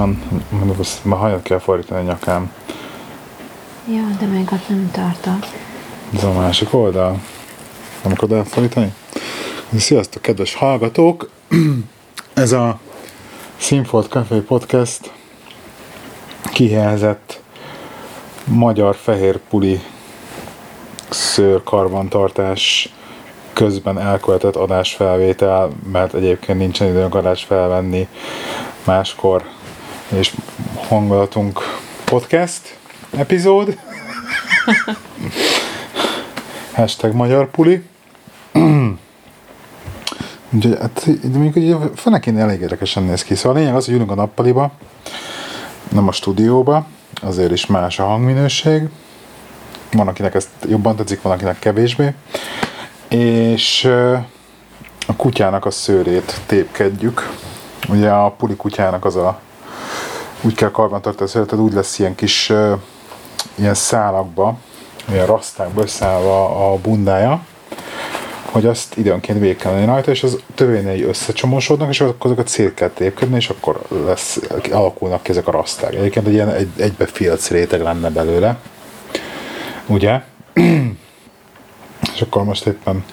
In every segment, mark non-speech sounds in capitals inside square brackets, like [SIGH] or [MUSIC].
lassan, mondjuk azt már hajat kell fordítani a nyakám. Ja, de még ott nem tartok. Ez a másik oldal. Nem akarod elfordítani? Sziasztok, kedves hallgatók! [CLEARS THROAT] Ez a Színfolt Café Podcast kihelyezett magyar fehér puli szőr karbantartás közben elkövetett adásfelvétel, mert egyébként nincsen időnk adást felvenni máskor, és hangolatunk podcast epizód. [LAUGHS] Hashtag magyar puli. [CLEARS THROAT] Úgyhogy hát, de mondjuk ugye fene kéne elég érdekesen néz ki. Szóval a lényeg az, hogy ülünk a nappaliba, nem a stúdióba, azért is más a hangminőség. Van, akinek ezt jobban tetszik, van, akinek kevésbé. És a kutyának a szőrét tépkedjük. Ugye a puli kutyának az a úgy kell karbantartani a szőrét, úgy lesz ilyen kis ilyen szálakba, ilyen rasztákba összeállva a bundája, hogy azt időnként végig kell lenni rajta, és az törvényei összecsomósodnak, és akkor azokat szét kell tépkedni, és akkor lesz, alakulnak ki ezek a raszták. Egyébként egy ilyen egy, egybe filc réteg lenne belőle. Ugye? és akkor most éppen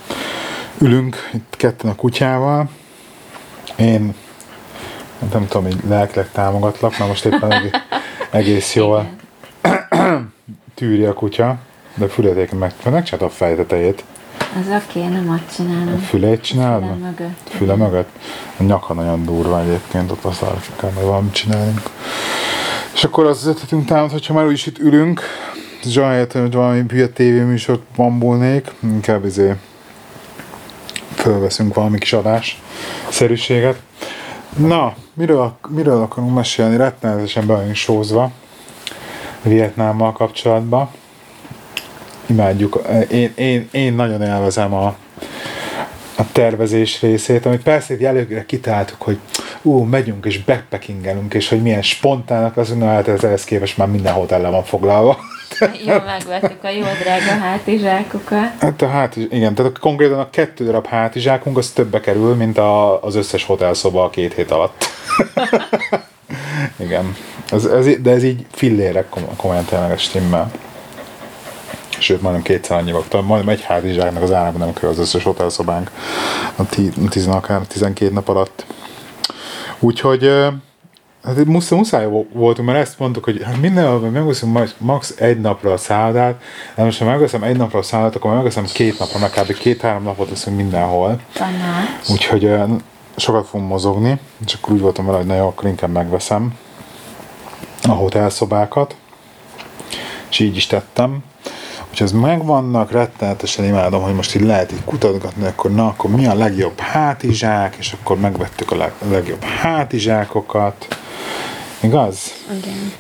ülünk itt ketten a kutyával. Én nem tudom, hogy lelkileg támogatlak, mert most éppen egész, egész jól [CLEARS THROAT] tűri a kutya, de füledék meg, megcsinálta a fejtetejét. Az oké, okay, nem azt csinálom. A fülét csinálod? Füle mögött. Füle mögött? A nyaka nagyon durva egyébként, ott azt kell meg valamit csinálni. És akkor az ötletünk támad, hogyha már úgyis itt ülünk, Zsahelyett, hogy valami hülye tévéműsort bambulnék, inkább izé fölveszünk valami kis adás szerűséget. Na, miről, miről akarunk mesélni? Rettenetesen be vagyunk sózva Vietnámmal kapcsolatban. Imádjuk. Én, én, én nagyon élvezem a, a tervezés részét, amit persze egy előre kitáltuk, hogy ú, megyünk és backpackingelünk, és hogy milyen spontának az, na hát ez ehhez képest már minden hotel le van foglalva. [LAUGHS] Jó, megvettük a jó drága hátizsákokat. Hát a hátizsák, igen, tehát konkrétan a kettő darab hátizsákunk az többe kerül, mint a, az összes hotelszoba a két hét alatt. [LAUGHS] igen, ez, ez, de ez így fillérek komolyan tényleg stimmel. Sőt, majdnem kétszer annyi volt. Majdnem egy hátizsáknak az árában nem kerül az összes hotelszobánk a 10 akár 12 nap alatt. Úgyhogy hát muszáj, muszáj voltunk, mert ezt mondtuk, hogy hát mindenhol megveszünk max. egy napra a szállodát, de most ha megveszem egy napra a szállodát, akkor megveszem két napra, meg kb. két-három napot leszünk mindenhol. Tanács. Úgyhogy sokat fogunk mozogni, és akkor úgy voltam vele, hogy na jó, akkor inkább megveszem a hotelszobákat, és így is tettem. Úgyhogy ez megvannak, rettenetesen imádom, hogy most így lehet így kutatgatni, akkor na, akkor mi a legjobb hátizsák, és akkor megvettük a leg, legjobb hátizsákokat. Igaz? Igen.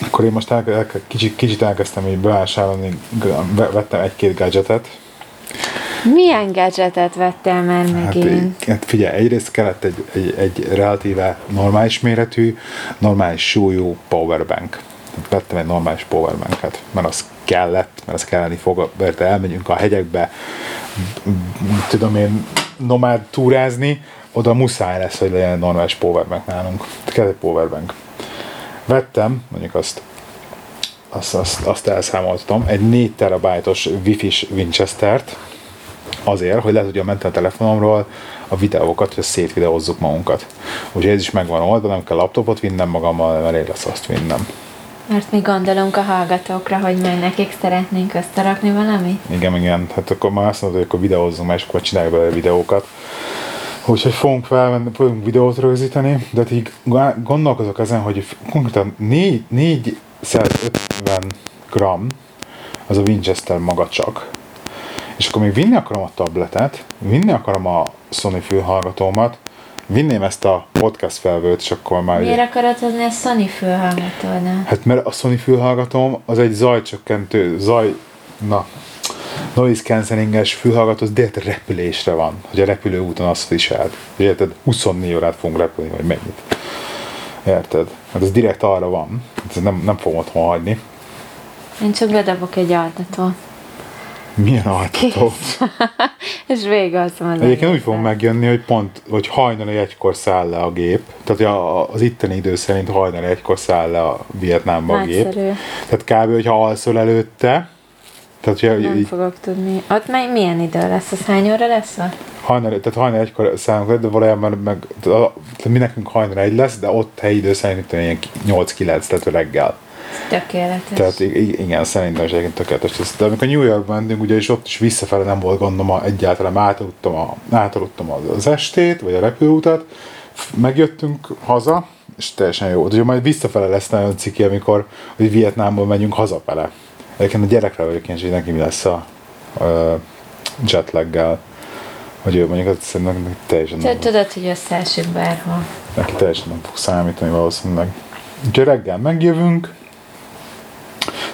Akkor én most el, el, kicsit, kicsit elkezdtem így bevásárolni, vettem egy-két gadgetet. Milyen gadgetet vettél már megint? Hát, hát figyelj, egyrészt kellett egy, egy, egy relatíve normális méretű, normális súlyú powerbank. Vettem egy normális powerbanket, mert az kellett, mert az kelleni fog, mert elmegyünk a hegyekbe, tudom én, nomád túrázni, oda muszáj lesz, hogy legyen egy normális powerbank nálunk. Kell egy powerbank. Vettem, mondjuk azt azt, azt, azt elszámoltam, egy 4 terabájtos wifi-s Winchester-t, azért, hogy le tudjam menteni a telefonomról a videókat, hogy szétvideózzuk magunkat. Úgyhogy ez is megvan oldva, nem kell laptopot vinnem magammal, mert elég lesz azt vinnem. Mert mi gondolunk a hallgatókra, hogy majd nekik szeretnénk összerakni valami? Igen, igen. Hát akkor már azt mondod, hogy akkor videózzunk, és akkor csináljuk belőle videókat. Úgyhogy fogunk felvenni, fogunk videót rögzíteni, de így gondolkozok ezen, hogy konkrétan 4, 450 gram az a Winchester maga csak. És akkor még vinni akarom a tabletet, vinni akarom a Sony fülhallgatómat, vinném ezt a podcast felvőt, és akkor már... Miért ugye... akarod hozni a Sony fülhallgatónál? Hát mert a Sony fülhallgatóm az egy zajcsökkentő, zaj... Na, noise cancellinges fülhallgató, az direkt repülésre van, hogy a repülő úton azt viselt. Érted? 24 órát fogunk repülni, vagy mennyit. Érted? Hát ez direkt arra van. Ez nem, nem fogom otthon hagyni. Én csak bedobok egy altatót. Milyen altató. [LAUGHS] És vége azt mondani. Egyébként úgy fogom megjönni, hogy pont, hogy hajnali egykor száll le a gép. Tehát a- az itteni idő szerint hajnali egykor száll le a Vietnámba a gép. Tehát kb. hogyha alszol előtte, tehát hogy Nem így fogok tudni. Ott meg milyen idő lesz? Az hány óra lesz ott? hajnali, tehát hajnali egykor szállunk le, de valójában meg, tehát a- mi nekünk hajnali egy lesz, de ott helyi idő szerint ilyen 8-9, tehát reggel. Tökéletes. Tehát igen, szerintem is egyébként tökéletes. lesz. De amikor New Yorkban mentünk, ugye és ott is visszafele nem volt gondom, egyáltalán átaludtam, a, átaludtam az, az estét, vagy a repülőutat, megjöttünk haza, és teljesen jó. Ugye majd visszafele lesz nagyon ciki, amikor hogy Vietnámból megyünk hazafele. Egyébként a gyerekre vagyok kíváncsi, neki mi lesz a, a jetlaggel. Hogy ő mondjuk, azt szerintem neki teljesen nem, Te tudod, hogy összeesik bárhol. neki teljesen nem fog számítani valószínűleg. Úgyhogy reggel megjövünk,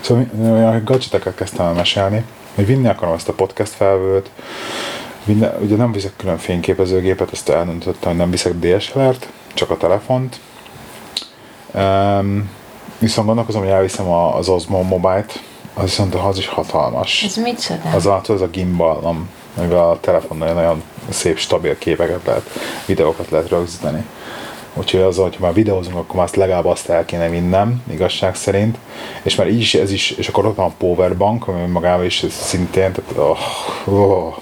Szóval olyan gadgeteket kezdtem el mesélni, hogy vinni akarom ezt a podcast felvőt, vinni, ugye nem viszek külön fényképezőgépet, ezt eldöntöttem, hogy nem viszek DSLR-t, csak a telefont. Um, viszont gondolkozom, hogy elviszem a- az Osmo Mobile-t, az viszont az is hatalmas. Ez micsoda? Az a, az a gimbal, amivel a telefonon nagyon szép, stabil képeket lehet, videókat lehet rögzíteni. Úgyhogy az, hogy már videózunk, akkor már azt legalább azt el kéne vinnem, igazság szerint. És már így is, ez is, és akkor ott van a powerbank, ami magával is szintén, tehát, oh, oh.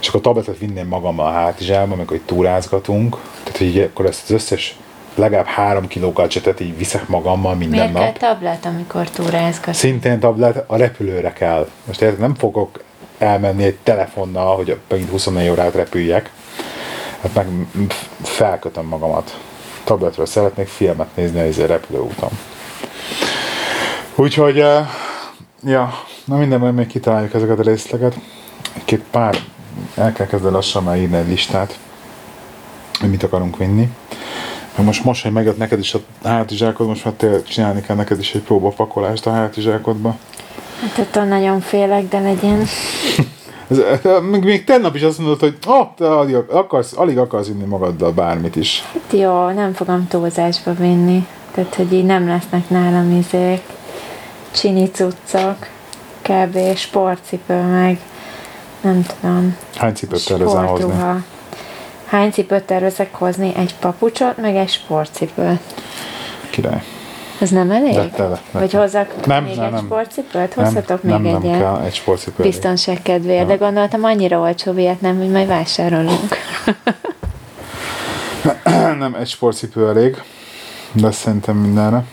És akkor a tabletet vinném magammal a hátizsába, amikor itt túrázgatunk. Tehát, hogy így akkor ezt az összes legalább három kiló gadgetet így viszek magammal minden Miért nap. kell tablet, amikor túrázgatsz? Szintén tablet a repülőre kell. Most érted, nem fogok elmenni egy telefonnal, hogy megint 24 órát repüljek. Hát meg felkötöm magamat. Tabletről szeretnék filmet nézni a izé repülőúton. Úgyhogy, eh, ja, na minden, majd még kitaláljuk ezeket a részleget. Egy-két pár, el kell kezdeni lassan már írni egy listát, hogy mit akarunk vinni. Most, most, hogy megjött neked is a hátizsákod, most már tényleg csinálni kell neked is egy próbapakolást a hátizsákodba. Hát attól nagyon félek, de legyen. [LAUGHS] [LAUGHS] Még, még tegnap is azt mondod, hogy oh, te alig akarsz, alig akarsz vinni magaddal bármit is. Hát jó, nem fogom túlzásba vinni. Tehát, hogy így nem lesznek nálam izék, csini cuccok, kb. sportcipő meg, nem tudom, Hány cipőt tervezel hozni? Hány cipőt tervezek hozni? Egy papucsot, meg egy sportcipőt. Király. Ez nem elég? De tele, Vagy hozzak Nem, még nem, egy nem. sportcipőt? Nem, Hozhatok nem, még nem egyet? kell egy sportcipő. elég. Biztonság kedvéért, de gondoltam annyira olcsó Vietnám, hogy majd vásárolunk. [LAUGHS] nem egy sportcipő elég, de szerintem mindenre.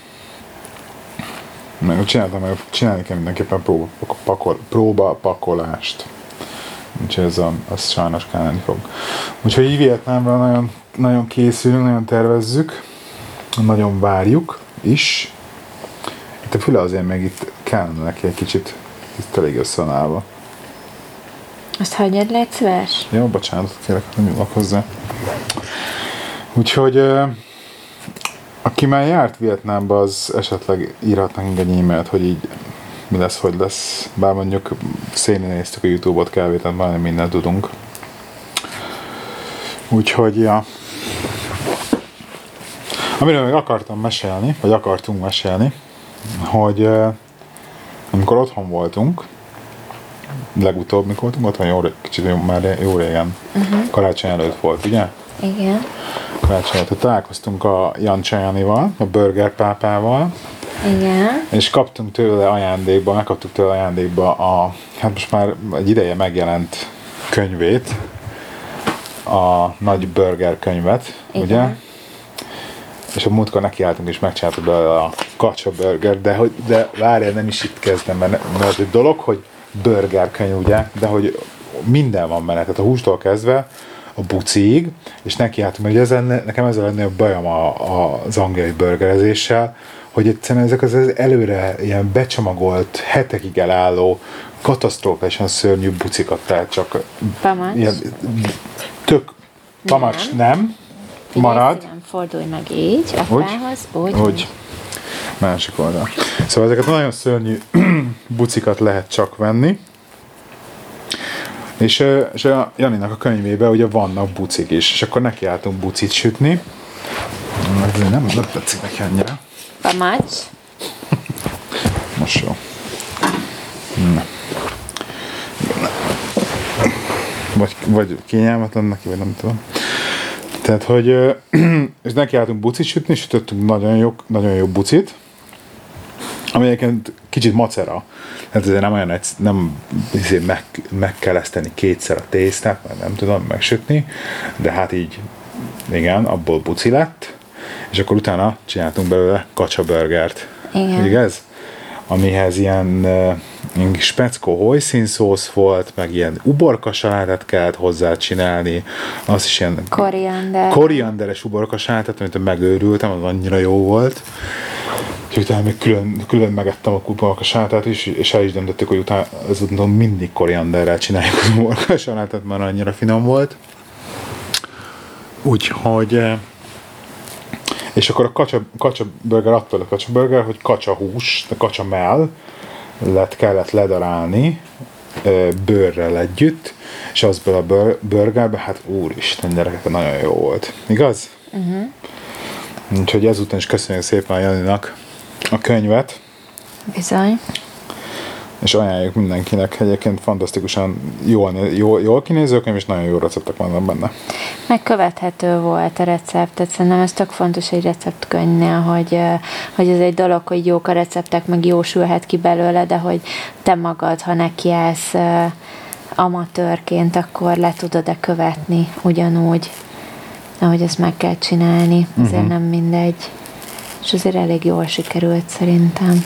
Meg csináltam, meg csinálni kell mindenképpen próba, pakol, próba pakolást. Úgyhogy ez a, az sajnos kelleni fog. Úgyhogy így Vietnámra nagyon, nagyon készülünk, nagyon tervezzük, nagyon várjuk is. Itt a füle azért még itt kellene neki egy kicsit, itt elég össze van állva. Azt hagyjad, légy szíves. Jó, bocsánat, kérek, nem nyúlok hozzá. Úgyhogy aki már járt Vietnámba, az esetleg írhat nekünk egy e-mailt, hogy így mi lesz, hogy lesz. Bár mondjuk szénén néztük a Youtube-ot kb. tehát majdnem mindent tudunk. Úgyhogy, ja. Amiről még akartam mesélni, vagy akartunk mesélni, hogy amikor otthon voltunk, legutóbb, mikor voltunk otthon, jó, kicsit jó, már jó régen, uh-huh. karácsony előtt volt, ugye? Igen. Karácsony előtt találkoztunk a Jan Csajanival, a Burger pápával, Igen. és kaptunk tőle ajándékba, megkaptuk tőle ajándékba a, hát most már egy ideje megjelent könyvét, a nagy burger könyvet, Igen. ugye? És a múltkor nekiálltunk és megcsináltuk a kacsa burger, de, hogy, de várjál, nem is itt kezdem, mert, mert egy dolog, hogy burger könyv, ugye? De hogy minden van benne, tehát a hústól kezdve a buciig, és nekiálltunk, mert ugye ez lenne, nekem ez a legnagyobb bajom a, a, az angliai burgerezéssel, hogy egyszerűen ezek az előre ilyen becsomagolt, hetekig elálló, katasztrofálisan szörnyű bucikat, tehát csak Pamacs. ilyen tök pamacs nem, nem? Marad, szívem, fordulj meg így, apához, úgy. hogy másik oldal. Szóval ezeket a nagyon szörnyű [CLEARS THROAT] bucikat lehet csak venni. És, és a Janinak a könyvében ugye vannak bucik is, és akkor nekiálltunk bucit sütni. Ez nem, nem tetszik neki annyira. Pamacs. Most jó. Na. vagy, vagy kényelmetlen neki, vagy nem tudom. Tehát, hogy [CLEARS THROAT] és nekiálltunk bucit sütni, sütöttünk nagyon jó, nagyon jó bucit, ami egyébként kicsit macera. Hát ezért nem olyan nem izé meg, meg kell eszteni kétszer a tésztát, mert nem tudom megsütni, de hát így igen, abból buci lett, és akkor utána csináltunk belőle kacsaburgert. Igen. Igaz? Amihez ilyen, speckó hojszínszósz volt, meg ilyen uborka salátát kellett hozzá csinálni, az is ilyen Koriander. korianderes uborka salátát, amit megőrültem, az annyira jó volt. És utána még külön, külön megettem a uborka salátát is, és el is döntöttük, hogy utána ezután mindig korianderrel csináljuk az uborka salátát, mert annyira finom volt. Úgyhogy eh, és akkor a kacsa, kacsa burger attól a kacsa burger, hogy kacsa hús, a kacsa mell lett, kellett ledarálni bőrrel együtt, és azból a bur- burgerbe, hát úristen, gyerekek, nagyon jó volt. Igaz? Uh-huh. Úgyhogy ezután is köszönjük szépen a Janinak a könyvet, Bizony. És ajánljuk mindenkinek. Egyébként fantasztikusan jól, jól, jól kinéző könyv, és nagyon jó receptek vannak benne. Meg követhető volt a recept, tehát szerintem ez tök fontos egy receptkönyvnél, hogy, hogy ez egy dolog, hogy jók a receptek, meg jó sülhet ki belőle, de hogy te magad, ha nekiállsz amatőrként, akkor le tudod-e követni ugyanúgy, ahogy ezt meg kell csinálni. Azért uh-huh. nem mindegy. És azért elég jól sikerült szerintem.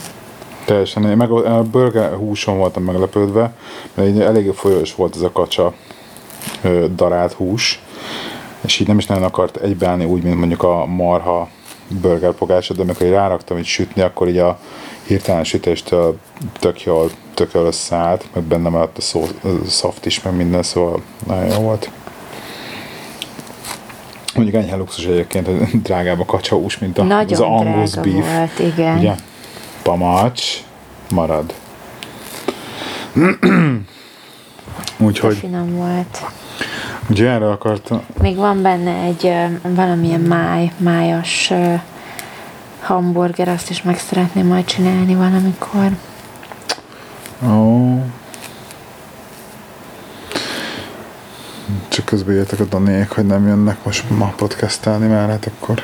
Teljesen. Én meg a burger húson voltam meglepődve, mert így eléggé folyós volt ez a kacsa darált hús, és így nem is nagyon akart egybeállni úgy, mint mondjuk a marha burger pogácsa, de amikor ráraktam így sütni, akkor így a hirtelen sütéstől tök jól, tök jól összeállt, meg benne maradt a szó, a is, meg minden, szóval nagyon jó volt. Mondjuk enyhe luxus egyébként, hogy drágább a kacsaús, mint a, az angus beef. volt, igen. Ugye? Pamacs marad. [CLEARS THROAT] Úgyhogy, Finom volt. ugye erre akartam. Még van benne egy valamilyen máj, májas hamburger, azt is meg szeretném majd csinálni valamikor. Ó. Csak közben jöttek a Daniék, hogy nem jönnek most ma podcastelni már, hát akkor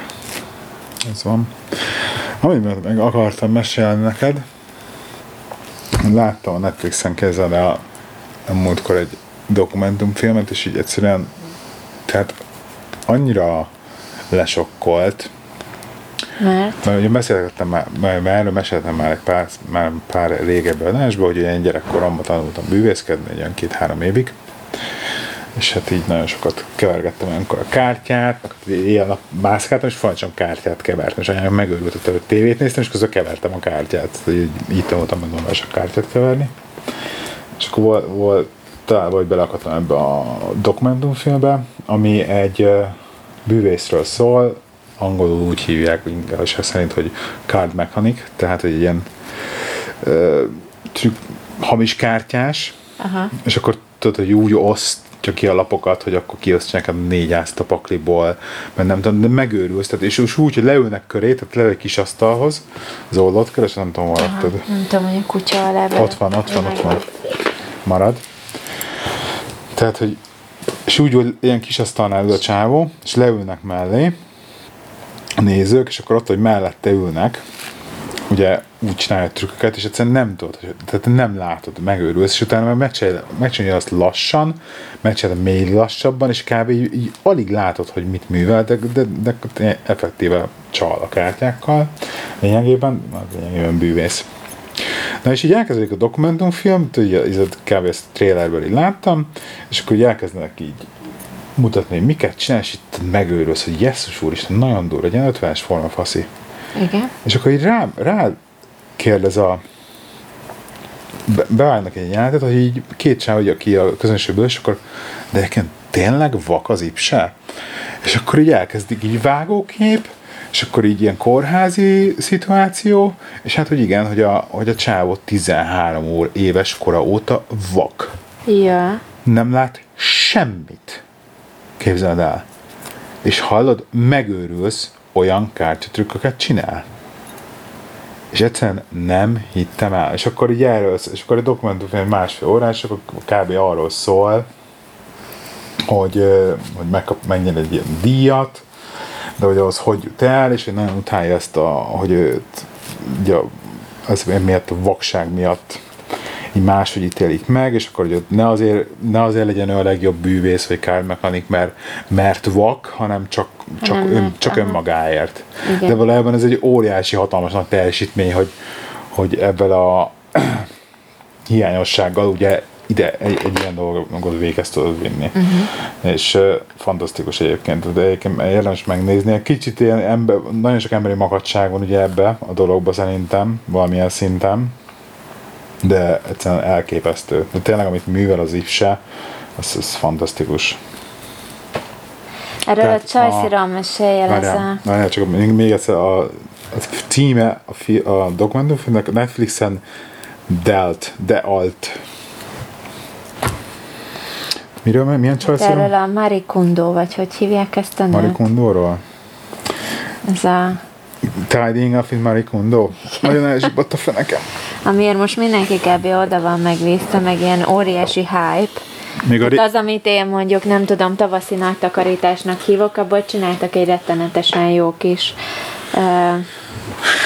ez van. Amit meg akartam mesélni neked, láttam a Netflixen kezdve a, a múltkor egy dokumentumfilmet, és így egyszerűen tehát annyira lesokkolt, Mert? Mert ugye beszélgettem már, mert már erről meséltem már egy pár, már pár régebben adásban, hogy én gyerekkoromban tanultam bűvészkedni, egy olyan két-három évig, és hát így nagyon sokat kevergettem olyankor a kártyát, meg éjjel-nap mászkáltam, és folyamatosan kártyát kevertem, és anyám megőrült, hogy tévét néztem, és közben kevertem a kártyát, így, így tanultam meg normálisan kártyát keverni. És akkor volt, volt talán vagy beleakadtam ebbe a dokumentumfilmbe, ami egy bűvészről szól, angolul úgy hívják, és szerint, hogy card mechanic, tehát hogy egy ilyen uh, trükk, hamis kártyás, Aha. és akkor tudod, hogy úgy osztja ki a lapokat, hogy akkor kiosztják a négy ázt a pakliból, mert nem tudom, de megőrülsz, tehát, és és úgy, hogy leülnek köré, tehát leül egy kis asztalhoz, az oldalt köré, és nem tudom, hol raktad. nem tudom, hogy a kutya alá Ott van, ott van, ott van. Marad. Tehát, hogy és úgy, hogy ilyen kis asztalnál ül a csávó, és leülnek mellé a nézők, és akkor ott, hogy mellette ülnek, ugye úgy csinálja a trükköket, és egyszerűen nem tudod, tehát nem látod, megőrülsz, és utána meg megcsinálja, azt lassan, megcsinálja még lassabban, és kb. Így, így alig látod, hogy mit művel, de, de, de, effektíve csal a kártyákkal. Lényegében, lényegében bűvész. Na és így elkezdődik a dokumentumfilm, ugye ez a kb. ezt a trailerből így láttam, és akkor így elkezdenek így mutatni, hogy miket csinál, és itt megőrülsz, hogy jesszus úristen, nagyon durva, egy ilyen 50-es forma faszi. Igen. És akkor így rá, rá kérdez a be, beállnak egy jelenetet, hogy így két csáv, hogy aki a közönségből, és akkor de egyébként tényleg vak az ipse? És akkor így elkezdik így vágókép, és akkor így ilyen kórházi szituáció, és hát, hogy igen, hogy a, hogy a csávó 13 óra éves kora óta vak. Ja. Nem lát semmit. Képzeld el. És hallod, megőrülsz, olyan kártyatrükköket csinál. És egyszerűen nem hittem el. És akkor így erről, és akkor a dokumentumfilm másfél órás, akkor kb. arról szól, hogy, hogy megkap, megnyer egy ilyen díjat, de hogy az hogy jut el, és hogy nagyon utálja ezt, a, hogy őt, ugye, ez miatt a vakság miatt így máshogy ítélik meg, és akkor hogy ne azért, ne azért legyen ő a legjobb bűvész, vagy kármechanik, mert, mert vak, hanem csak, csak, Hanem ön, mert- csak aha. önmagáért. Igen. De valójában ez egy óriási, hatalmas nagy teljesítmény, hogy, hogy ebből a [CLEARS THROAT] hiányossággal ugye ide egy, egy ilyen dolgot végez tudod vinni. Uh-huh. És uh, fantasztikus egyébként, de egyébként érdemes megnézni. Kicsit ilyen ember, nagyon sok emberi makadság van ugye ebbe a dologba szerintem, valamilyen szinten, de egyszerűen elképesztő. De tényleg, amit művel az Ipse, az, az fantasztikus. Erről a Tehát mesélje a... Várjál, várjál, csak még, még egyszer a, a címe a, fi, a dokumentumfilmnek Netflixen Delt, De Alt. Miről, milyen Erről csajszírom? a Marie Kondo, vagy hogy hívják ezt a nőt? Kondóról? Ez a... Tidying up in Marie Kondo? Nagyon elzsibott a fenekem. Amiért most mindenki kb. oda van megvészte, meg ilyen óriási hype. Még a Hát ré- az, amit én mondjuk nem tudom, tavaszi nagy takarításnak hívok, abból csináltak egy rettenetesen jó kis uh,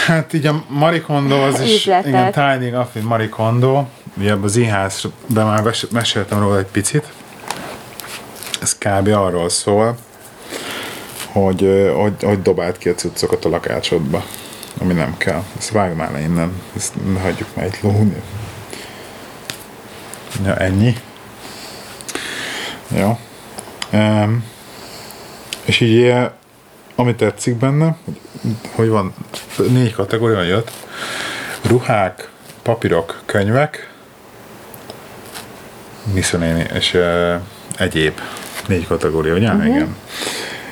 Hát így a Marie Kondo az is, Üzletet. igen, Tidying up in Marie Kondo. Ugye ebben az IHS-ben már mes- meséltem róla egy picit. Ez kb. arról szól, hogy, hogy, hogy dobáld ki a cuccokat a lakácsodba, ami nem kell. Ezt vágd már le innen, ezt ne hagyjuk már itt lógni. Ja, ennyi. Jó. Um, és így ilyen, ami tetszik benne, hogy, hogy van, négy kategória jött. Ruhák, papírok, könyvek, miszonéni, és uh, egyéb. Négy kategória, ugye? Uh-huh. Igen.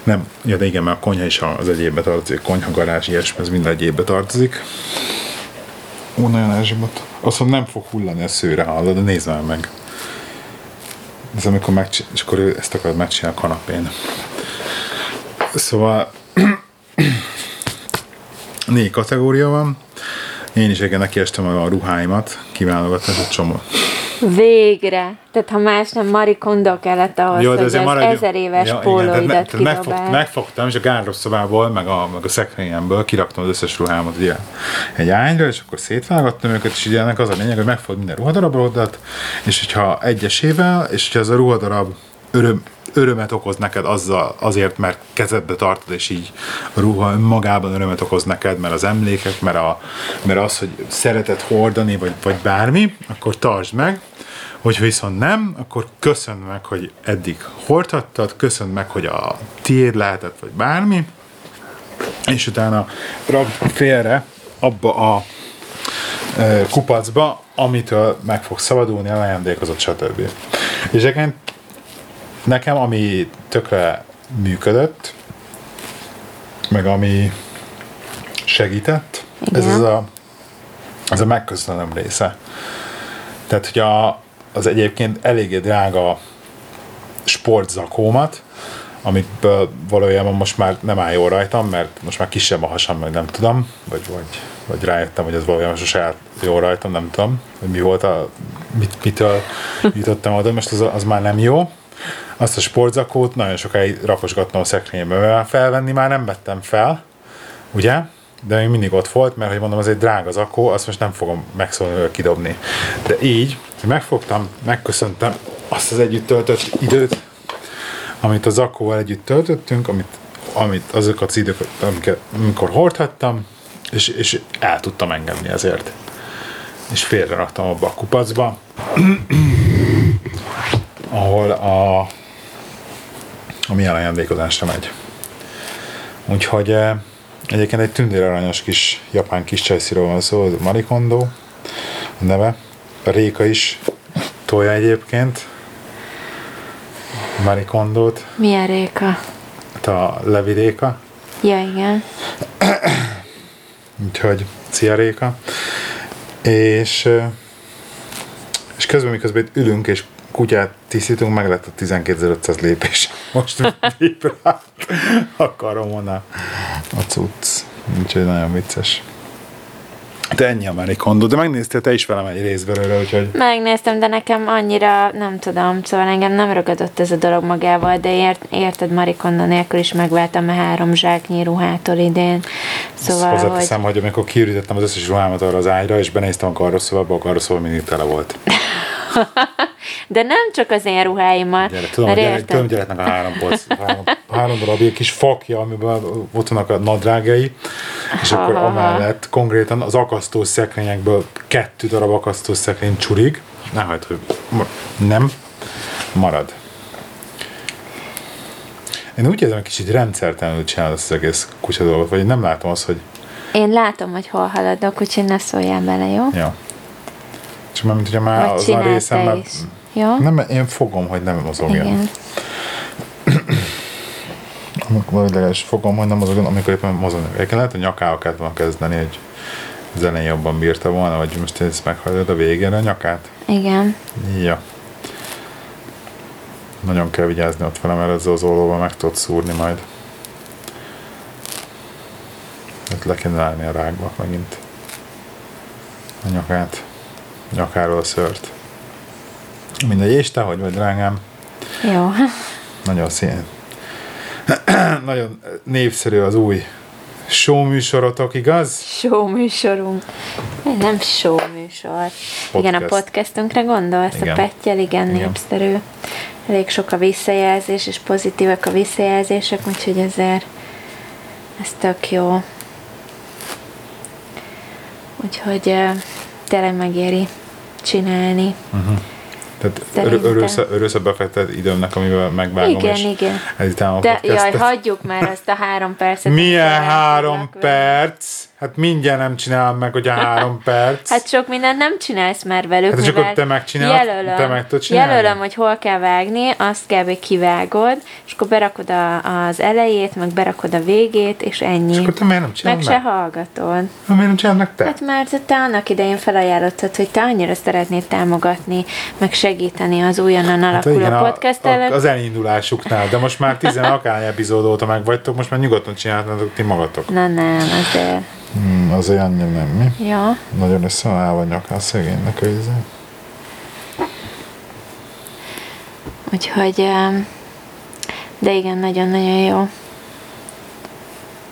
Nem, ja, de igen, mert a konyha is az egyébbe tartozik, konyha, garázs, ilyesmi, ez mind egyébbe tartozik. Ó, nagyon elzsibott. Azt mondom, nem fog hullani a szőre, hallod, de nézd már meg. Ez amikor megcsin- és akkor ő ezt akarod megcsinálni a kanapén. Szóval [CLEARS THROAT] négy kategória van. Én is igen nekiestem a ruháimat, kiválogatni, egy csomó. Végre. Tehát ha más nem, Marie Kondo kellett ahhoz, Jó, hogy az maradj- ezer éves Ja, igen, pólóidat tehát megfog, megfogtam, és a gárdosszobából, meg a, meg a szekrényemből kiraktam az összes ruhámat ugye, egy ányra, és akkor szétvágattam őket, és ugye ennek az a lényeg, hogy megfogod minden ruhadarabot, és hogyha egyesével, és hogyha ez a ruhadarab öröm, örömet okoz neked azzal, azért, mert kezedbe tartod, és így a ruha önmagában örömet okoz neked, mert az emlékek, mert, a, mert az, hogy szereted hordani, vagy, vagy bármi, akkor tartsd meg, Hogyha viszont nem, akkor köszönd meg, hogy eddig hordhattad, köszönd meg, hogy a tiéd lehetett, vagy bármi, és utána rak félre abba a e, kupacba, amitől meg fog szabadulni, elajándékozott, stb. És egyébként nekem, ami tökre működött, meg ami segített, ez Igen. az a, ez a megköszönöm része. Tehát, hogy a, az egyébként eléggé drága sportzakómat, amiből valójában most már nem áll jól rajtam, mert most már kisebb a hasam, meg nem tudom, vagy, vagy, vagy rájöttem, hogy ez valójában sose állt jól rajtam, nem tudom, hogy mi volt a, mit, mitől jutottam oda, most az, az már nem jó. Azt a sportzakót nagyon sokáig rakosgattam a szekrénybe, mert felvenni már nem vettem fel, ugye? De még mindig ott volt, mert hogy mondom, az egy drága zakó, azt most nem fogom megszólni, kidobni. De így, megfogtam, megköszöntem azt az együtt töltött időt, amit a zakóval együtt töltöttünk, amit, amit azokat az időket, amiket, amikor hordhattam, és, és el tudtam engedni ezért. És félre raktam abba a kupacba, [CLEARS THROAT] ahol a, a mi ajándékozásra megy. Úgyhogy eh, egyébként egy tündéraranyos kis japán kis csajsziról van szó, ez Marie Kondo a neve. A Réka is tolja egyébként. Marie Kondót, Milyen réka? hát a Levi Réka, Ja, igen. úgyhogy szia Réka. És, eh, és közben, miközben itt ülünk és kutyát tisztítunk, meg lett a 12.500 lépés. Most vibrált a karomon a, a cucc. Úgyhogy nagyon vicces. De ennyi Amerikondó, de megnéztél te is velem egy részt belőle, úgyhogy... Megnéztem, de nekem annyira, nem tudom, szóval engem nem ragadott ez a dolog magával, de ért, érted, Marikonda nélkül is megváltam a három zsáknyi ruhától idén. Szóval, Szóval, hogy... hozzáteszem, hogy amikor kiürítettem az összes ruhámat arra az ágyra, és benéztem a karrosszobába, a karrosszoba mindig tele volt. [LAUGHS] De nem csak az én ruháimat, Gyere, tudom, mert gyere, tudom, gyereknek a három, polc, három, három darab ilyen kis fakja, amiben ott vannak a nadrágai, és akkor Aha. amellett konkrétan az akasztó szekrényekből kettő darab akasztó szekrény csurig, ne hagyd, hogy nem, marad. Én úgy érzem, hogy kicsit rendszertelenül csinálod ezt az egész kutya dolgot, vagy nem látom azt, hogy Én látom, hogy hol haladok, úgyhogy ne szóljál bele, jó? ja. Csak mint ugye már Vagy az a részem, mert. Jó? nem, én fogom, hogy nem mozogjon. Igen. [CLEARS THROAT] Amikor legalábbis fogom, hogy nem mozogjon, amikor éppen mozognak. Egyébként lehet, hogy nyakával kellett volna kezdeni, hogy az elején jobban bírta volna, vagy most ezt meghajlod a végére a nyakát. Igen. Ja. Nagyon kell vigyázni ott vele, mert ezzel az ollóval meg tudod szúrni majd. Hát le állni a rákba megint. A nyakát. Nyakáról a szört. Mindegy, és te hogy vagy, drágám? Jó. Nagyon szín. [CLEARS THROAT] Nagyon népszerű az új show műsorotok, igaz? Show műsorunk. Nem show műsor. Igen, a Podcast. podcastunkra gondolsz, Igen. a Pettyel, igen, Igen. népszerű. Elég sok a visszajelzés, és pozitívak a visszajelzések, úgyhogy ezért ez tök jó. Úgyhogy tényleg megéri csinálni. Tehát Szerintem. örül- örülsz, örülsz a befektetett időmnek, amivel megvágom, Igen, és igen. a De jaj, hagyjuk már azt a három percet. [LAUGHS] Milyen három elfoglalak vele. Hát mindjárt nem csinálom meg, hogy a három perc. Hát sok mindent nem csinálsz már velük, Hát csak mivel te megcsinálod, jelölöm, te meg tudod csinálni? jelölöm, hogy hol kell vágni, azt kb. kivágod, és akkor berakod a, az elejét, meg berakod a végét, és ennyi. És akkor te miért nem meg csinálod se meg? hallgatod. Ha miért nem csinálod meg te? Hát mert te annak idején felajánlottad, hogy te annyira szeretnéd támogatni, meg segíteni az újonnan Hát alakuló igen, a, podcast a, ellen. az elindulásuknál, de most már 10 akány epizód óta meg vagytok, most már nyugodtan csináltatok ti magatok. Na nem, azért. Hmm, azért annyira nem, mi? Ja, Nagyon össze van állva a nyakán szegénynek a izé. úgyhogy... De igen, nagyon-nagyon jó.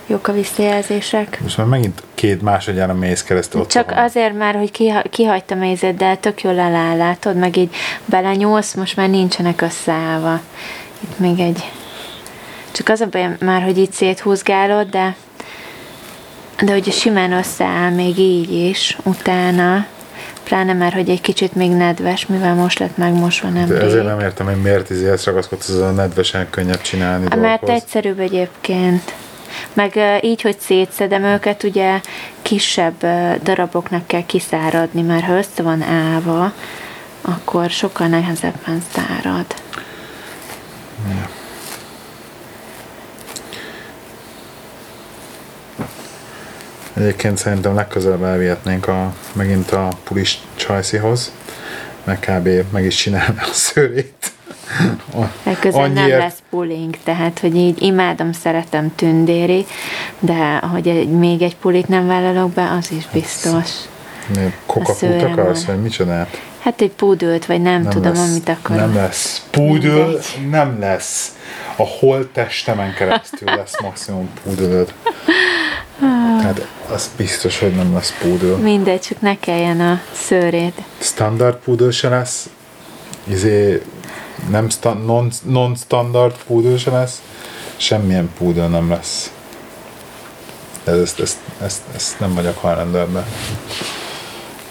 Jók a visszajelzések. Most már megint két másodjára mész keresztül ott Csak van. azért már, hogy kiha- kihagytam a ízét, de tök jól eláll, látod, meg így belenyúlsz, most már nincsenek összeállva. Itt még egy... Csak az a baj már, hogy itt széthúzgálod, de de hogy simán összeáll még így is, utána, pláne már, hogy egy kicsit még nedves, mivel most lett megmosva nem De ezért nem értem, hogy miért izéhez ragaszkodsz az a nedvesen könnyebb csinálni Mert dolgokhoz. egyszerűbb egyébként. Meg így, hogy szétszedem őket, ugye kisebb daraboknak kell kiszáradni, mert ha össze van állva, akkor sokkal nehezebben szárad. Egyébként szerintem legközelebb elvihetnénk a, megint a pulis csajszihoz, meg kb. meg is csinálni a szőrét. Legközelebb nem lesz puling, tehát, hogy így imádom, szeretem tündéri, de hogy egy, még egy pulit nem vállalok be, az is biztos. Szőrem akarsz, vagy micsodát? Hát egy pudult, vagy nem, nem tudom, lesz, amit akarok. Nem lesz. Mindegy. nem lesz. A holttestemen keresztül lesz maximum pudölöd. Tehát az biztos, hogy nem lesz pudül. Mindegy, csak ne kelljen a szőrét. Standard pudül se lesz. Izé nem sta- non, non-standard pudül se lesz. Semmilyen pudül nem lesz. Ez, ezt, ezt, ezt, ezt nem vagyok hajlandó ebbe.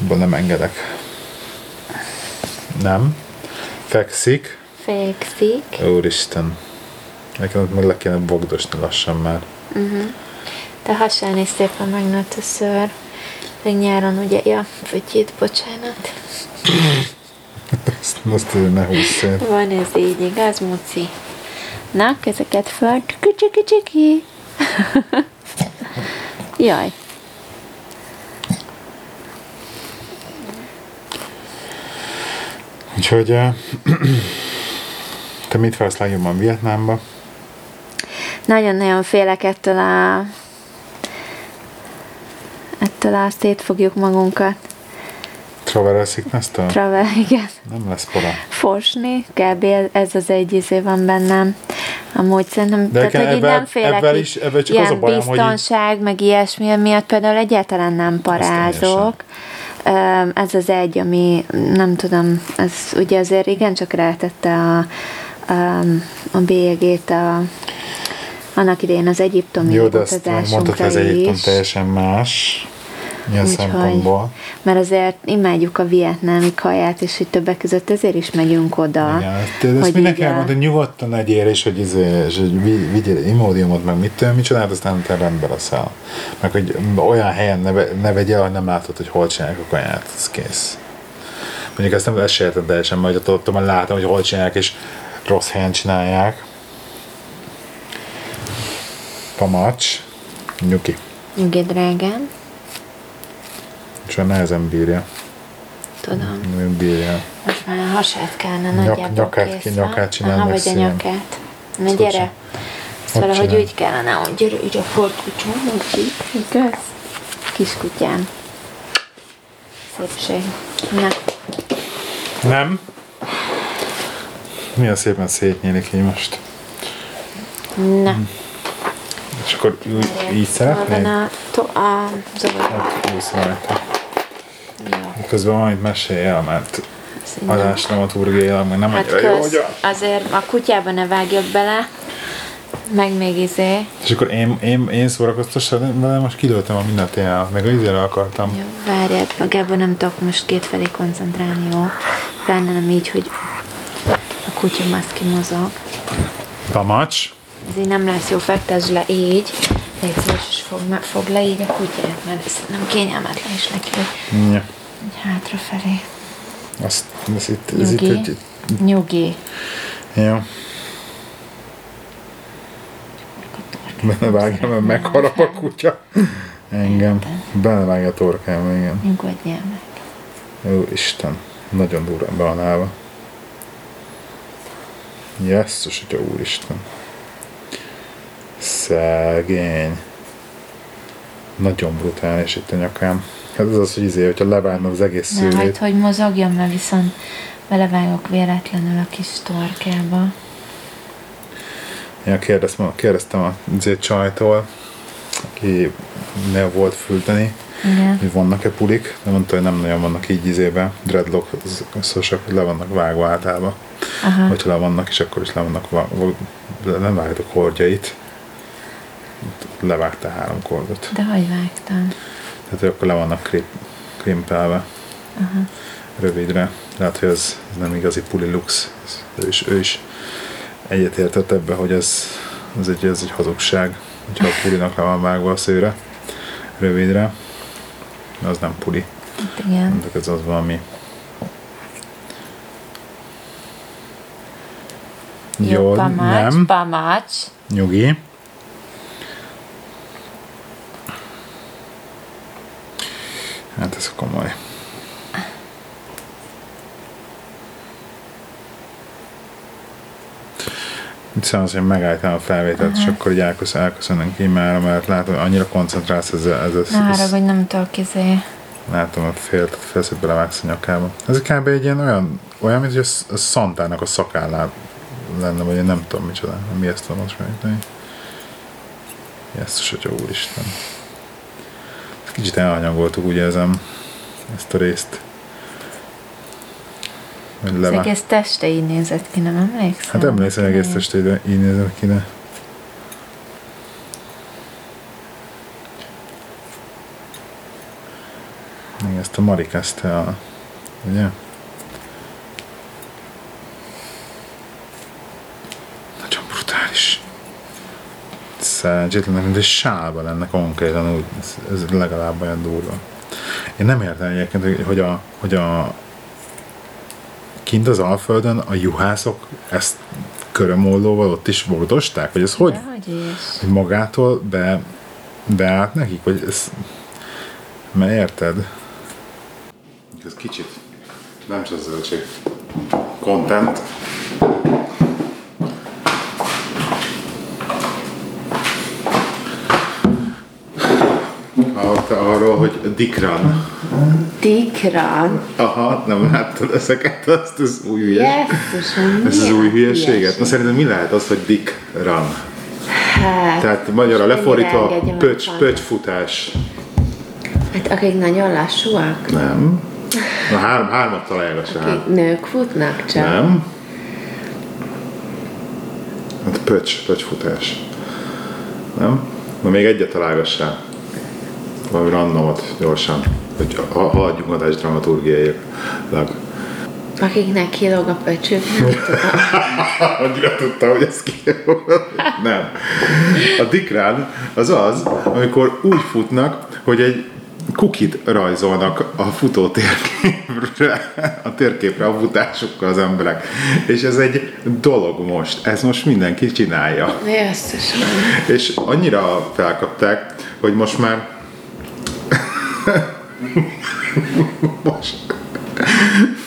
Abban nem engedek. Nem. Fekszik. Fekszik. Úristen. Nekem meg le kéne bogdosni lassan már. Te hasán is szépen megnőtt a szőr. Még nyáron ugye, ja, fütyít, bocsánat. Azt, azért ne húzz. Van ez így, igaz, Muci? Na, kezeket föl. Csiki, csiki, [LAUGHS] csiki. Jaj. Úgyhogy te mit vársz legjobban Vietnámba? Nagyon-nagyon félek ettől a ettől a fogjuk magunkat. Travel sickness-től? Travel, [LAUGHS] igen. Nem lesz para. Fosni, kb. ez az egy izé van bennem. Amúgy szerintem, De tehát, hogy így nem félek, ebben is, ebben csak ilyen az a bajom, biztonság, hogy így... meg ilyesmi miatt például egyáltalán nem parázok. Ez az egy, ami nem tudom, ez ugye azért igen csak rátette a, a, a bélyegét a, annak idején az egyiptomi Jó, de ezt mondtad, hogy az Egyiptom teljesen más. Milyen Úgyhogy, szempontból? Mert azért imádjuk a vietnámi kaját, és hogy többek között ezért is megyünk oda. Igen, ezt, ezt mindenki elmondta, hogy nyugodtan legyél, és hogy, izé, és hogy vigyél imódiumot, meg mit tudom, micsodát, aztán te rendbe leszel. Meg hogy olyan helyen ne, ne vegyél, hogy nem látod, hogy hol csinálják a kaját, ez kész. Mondjuk ezt nem ezt se érted teljesen, majd ott, ott már látom, hogy hol csinálják, és rossz helyen csinálják. Pamacs, nyuki. Nyugi, drágám. És a nehezen bírja. Tudom. Nem bírja. Most már a hasát kellene Nyak, nagyjából nyakát, kész nyakát csinálni. Aha, vagy a nyakát. Na Ezt gyere. Ezt valahogy úgy kellene, hogy gyere, így a fordkutyom, úgy így, igaz? Kiskutyám. Szépség. Na. Nem. Milyen szépen szétnyílik így most. Na. És akkor úgy, így szeretnéd? A, to- a zavar. Hát. Közben valamit mesélj el, mert adásdramaturgiailag meg nem hát annyira jó, hogy a... azért a kutyába ne vágjak bele, meg még izé. És akkor én, én, én szórakoztassam vele, most kilőttem a mindent el, meg az izére akartam. Jó, várjad, magából nem tudok most kétfelé koncentrálni, jó? Pláne nem így, hogy a kutya maszki mozog. Pamacs. Ez így nem lesz jó, fektesd le így. Légy és fog, fog le így a kutyát, mert ez nem kényelmetlen is neki, ja. Hátrafelé. Azt, ez itt, ez Nyugi. itt, hogy... Nyugi. Jó. Belevágja, mert megharap a kutya. Engem. Belevágja a torkába, igen. Nyugodjál meg. Ó, Isten. Nagyon durván be van állva. Jesszus, hogy úristen. Szegény. Nagyon brutális itt a nyakám. Hát ez az, hogy izé, hogyha levágna az egész szőlét. Ne, hogy mozogjon, mert viszont belevágok véletlenül a kis torkába. Ja, kérdeztem, kérdeztem a izé csajtól, aki ne volt füldeni, Igen. hogy vannak-e pulik, de mondta, hogy nem nagyon vannak így izébe, dreadlock, szóval le vannak vágva általában. Aha. Hogyha le vannak, és akkor is le vannak vágva, nem vágtok hordjait, levágta három kordot. De hogy vágtam? Tehát, akkor le vannak krip, krimpelve. Aha. Rövidre. Lehet, hogy ez, ez nem igazi puli lux. Ez, ő, is, ő is egyetértett ebbe, hogy ez, ez, egy, ez egy hazugság. Hogyha a pulinak le van vágva a szőre rövidre, az nem puli. Hát igen. Mondok, ez az valami Jó, Jó pamács, nem. pamács. Nyugi. Hát ez komoly. Szóval hogy megálltam a felvételt, uh-huh. és akkor így elkösz, elköszönünk már, mert látom, annyira koncentrálsz ez, ez, ez, Ne ez, hogy nem tudok izé. Látom, hogy fél, félszét belevágsz a nyakába. Ez kb. egy ilyen olyan, olyan mint hogy a, a Szantának a szakállá lenne, vagy én nem tudom micsoda, mi ezt tudom most megíteni. Jesszus, hogy úristen. Kicsit elhanyagoltuk ugye ezen ezt a részt. Az egész teste így nézett ki, nem emlékszem? Hát emlékszem, egész teste így nézett ki, de... Még ezt a Mari kezdte a... Ugye? Nagyon brutális. Szerencsétlenek, mint egy sálba lenne konkrétan, úgy, ez, ez legalább olyan durva. Én nem értem egyébként, hogy a, hogy a kint az Alföldön a juhászok ezt körömollóval ott is vogdosták? Vagy ez hogy? Hogy magától be, beállt nekik? Vagy ez... Mert érted? Ez kicsit nem csak zöldség content. Hallottál arról, hogy Dikran. Dikran. Aha, nem láttad ezeket, azt az új hülyes... Jesszusom, Ez az új hülyeséget? hülyeség. Na szerintem mi lehet az, hogy Dikran? Hát, Tehát magyarra lefordítva pöcs, pöcsfutás. Hát akik nagyon lassúak, Nem. Na három, hármat találjanak se. akik nők futnak csak. Nem. Hát pöcs, pöcsfutás. Nem? Na még egyet találgassál. Valami randomot gyorsan. Hogy ha, haladjunk adás dramaturgiailag. Akiknek kilóg a pöcsük, nem [LAUGHS] tudom. Annyira tudtam, hogy ez ki. Nem. A dikrán az az, amikor úgy futnak, hogy egy kukit rajzolnak a futó térképre, a térképre a futásukkal az emberek. És ez egy dolog most. Ez most mindenki csinálja. Jesszusom. És annyira felkapták, hogy most már most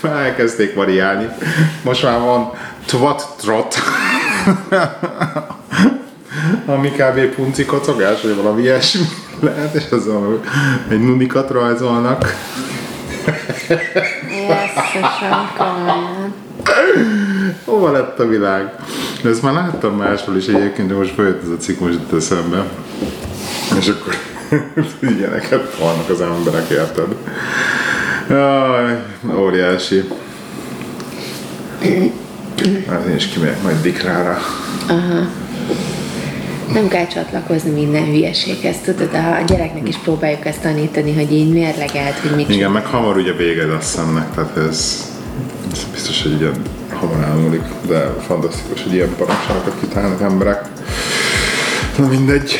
már elkezdték variálni. Most már van twat trot, ami kb. punci kocogás, vagy valami ilyesmi lehet, és azon egy nunikat rajzolnak. Jesszusom, komolyan. Hova lett a világ? De ezt már láttam máshol is egyébként, de most följött ez a cikk most eszembe. És akkor [LAUGHS] ilyeneket vannak az emberek, érted? Jaj, óriási. Hát én is kimegyek majd dikrára. Nem kell csatlakozni minden hülyeséghez, tudod, a gyereknek is próbáljuk ezt tanítani, hogy így mérlegelt, hogy mit Igen, meg hamar ugye véged azt hiszem, tehát ez, ez biztos, hogy ilyen hamar elmúlik, de fantasztikus, hogy ilyen baromságokat kitálnak emberek. Na mindegy.